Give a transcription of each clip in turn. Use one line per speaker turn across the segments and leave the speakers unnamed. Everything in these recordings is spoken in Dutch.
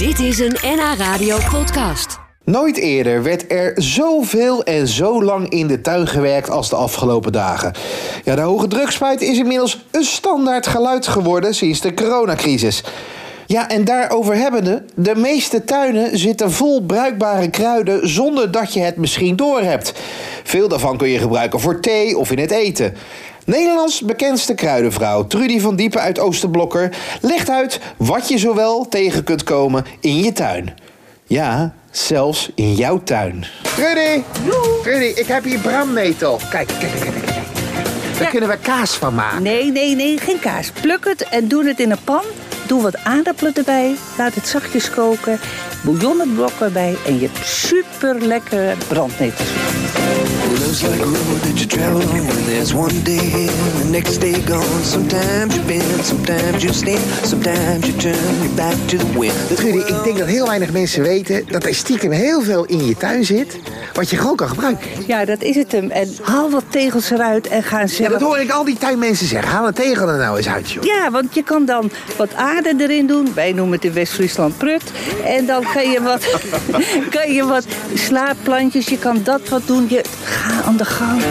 Dit is een NH Radio podcast.
Nooit eerder werd er zoveel en zo lang in de tuin gewerkt als de afgelopen dagen. Ja, de hoge drukspuit is inmiddels een standaard geluid geworden sinds de coronacrisis. Ja, en daarover hebbende, de meeste tuinen zitten vol bruikbare kruiden zonder dat je het misschien doorhebt. Veel daarvan kun je gebruiken voor thee of in het eten. Nederlands bekendste kruidenvrouw Trudy van Diepen uit Oosterblokker legt uit wat je zowel tegen kunt komen in je tuin. Ja, zelfs in jouw tuin. Trudy, Trudy, ik heb hier brandnetel. Kijk, kijk, kijk, kijk. kijk. Daar
Ja.
kunnen we kaas van maken.
Nee, nee, nee, geen kaas. Pluk het en doe het in een pan. Doe wat aardappelen erbij. Laat het zachtjes koken. Bouillonnenblokken erbij. En je hebt super lekkere brandnetels.
Love's like a road that you travel on. There's one day here, the next day gone. Sometimes you bend, sometimes you stand, sometimes you turn your back to the wind.
Trudy, ik denk dat heel weinig mensen weten dat er stiekem heel veel in je tuin zit. Wat je gewoon kan gebruiken.
Ja, dat is het hem. En haal wat tegels eruit en ga
Ja,
zelf...
dat hoor ik al die tuinmensen zeggen. Haal een tegel er nou eens uit, joh.
Ja, want je kan dan wat aarde erin doen. Wij noemen het in West-Friesland prut. En dan kan je wat, kan je wat slaapplantjes, je kan dat wat doen. Je, ga aan de gang.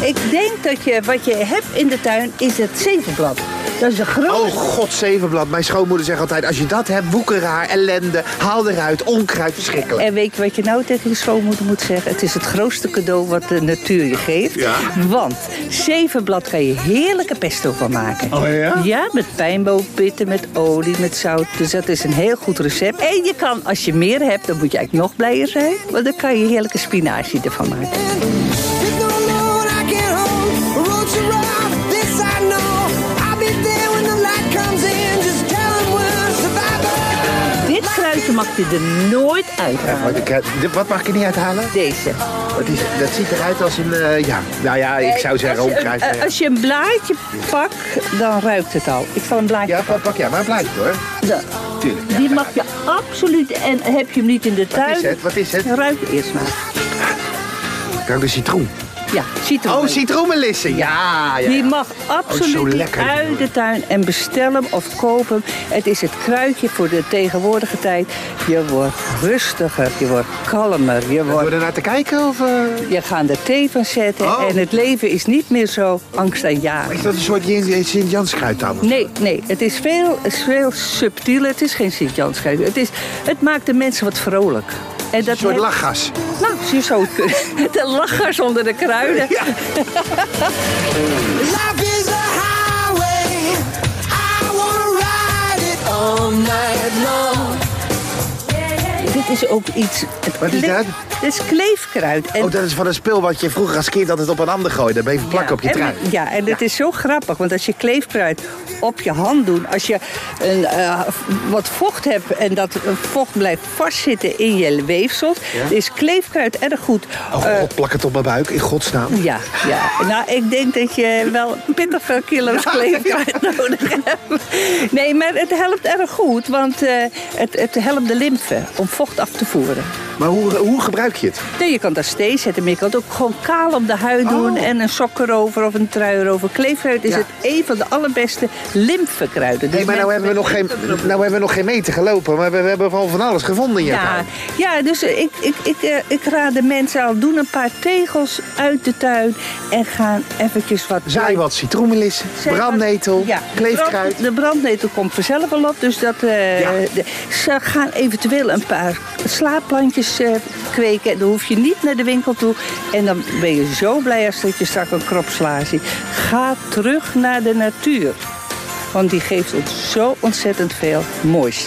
Ik denk dat je, wat je hebt in de tuin is het zevenblad. Dat is een groot.
Oh god, zevenblad. Mijn schoonmoeder zegt altijd, als je dat hebt, woekeraar, ellende, haal eruit, onkruid, verschrikkelijk.
En weet je wat je nou tegen je schoonmoeder moet zeggen? Het is het grootste cadeau wat de natuur je geeft.
Ja.
Want zevenblad kan je heerlijke pesto van maken.
Oh ja?
Ja, met pijnboompitten, met olie, met zout. Dus dat is een heel goed recept. En je kan, als je meer hebt, dan moet je eigenlijk nog blijer zijn. Want dan kan je heerlijke spinazie ervan maken. Mag je er nooit uithalen.
ik, dit- wat mag ik er niet uithalen?
Deze.
Wat is, dat ziet eruit als een, eh, ja, nou ja, ik zou zeggen
Als een-
ja.
als je een blaadje pakt, dan ruikt het al. Ik zal een blaadje
Ja, pak, pak ja, maar blijft hoor.
Zo.
Tuurlijk.
Die mag je absoluut. En heb je hem niet in de tuin?
Wat is het? Wat is het?
Ruik eerst maar.
Kijk, de citroen.
Ja, citroen.
Oh, citroenmelissen. Ja, ja.
Die mag
Oh,
absoluut uit de tuin en bestel hem of koop hem. Het is het kruidje voor de tegenwoordige tijd. Je wordt rustiger, je wordt kalmer, je, wordt,
we naar te kijken of... eh,
je gaat er thee van zetten.
Oh.
En het leven is niet meer zo angstaanjagend.
Is dat een soort Sint-Janskruid dan?
Nee, nee, het is veel, veel subtieler. Het is geen Sint-Janskruid. Het, is, het maakt de mensen wat vrolijk. En dat
Een soort lachgas.
Nou, zie je zo. De lachers onder de kruiden.
Ja.
is
ook iets... het
Wat is dat?
Dit is kleefkruid. En
Oh, dat is van een spul wat je vroeger als kind altijd op een ander gooide. Dan bleef het plakken op je
en-
trui.
Ja, en het is zo grappig, want als je kleefkruid op je hand doet, als je een, eh, wat vocht hebt en dat vocht blijft vastzitten in je weefsel, is kleefkruid erg goed.
Oh god, plak het op mijn buik, in godsnaam.
ja, ja, nou ik denk dat je wel pittig veel kilo's kleefkruid nodig hebt. Nee, maar het helpt erg goed, want eh, het, het helpt de lymfe om vocht af te voeren.
Maar hoe, hoe gebruik je het?
Nee, je kan daar steeds zetten, maar je kan het ook gewoon kaal op de huid doen en een sok erover of een trui erover. Kleefkruid is
Ja.
het een van de allerbeste lymfekruiden.
Nee,
Dus
maar nou hebben, we nog geen, nou hebben we nog geen meter gelopen. Maar we, we hebben van, van alles gevonden in je
Ja, ja, dus ik, ik, ik, eh, ik raad de mensen al, doen een paar tegels uit de tuin en gaan eventjes wat...
Zaai wat citroenmelissen, brandnetel,
ja,
kleefkruid.
De, brand- de brandnetel komt vanzelf wel op. Dus dat, eh,
Ja.
de- ze gaan eventueel een paar slaapplantjes eh, kweken. Dan hoef je niet naar de winkel toe. En dan ben je zo blij als dat je straks een krop sla ziet. Ga terug naar de natuur. Want die geeft ons zo ontzettend veel moois.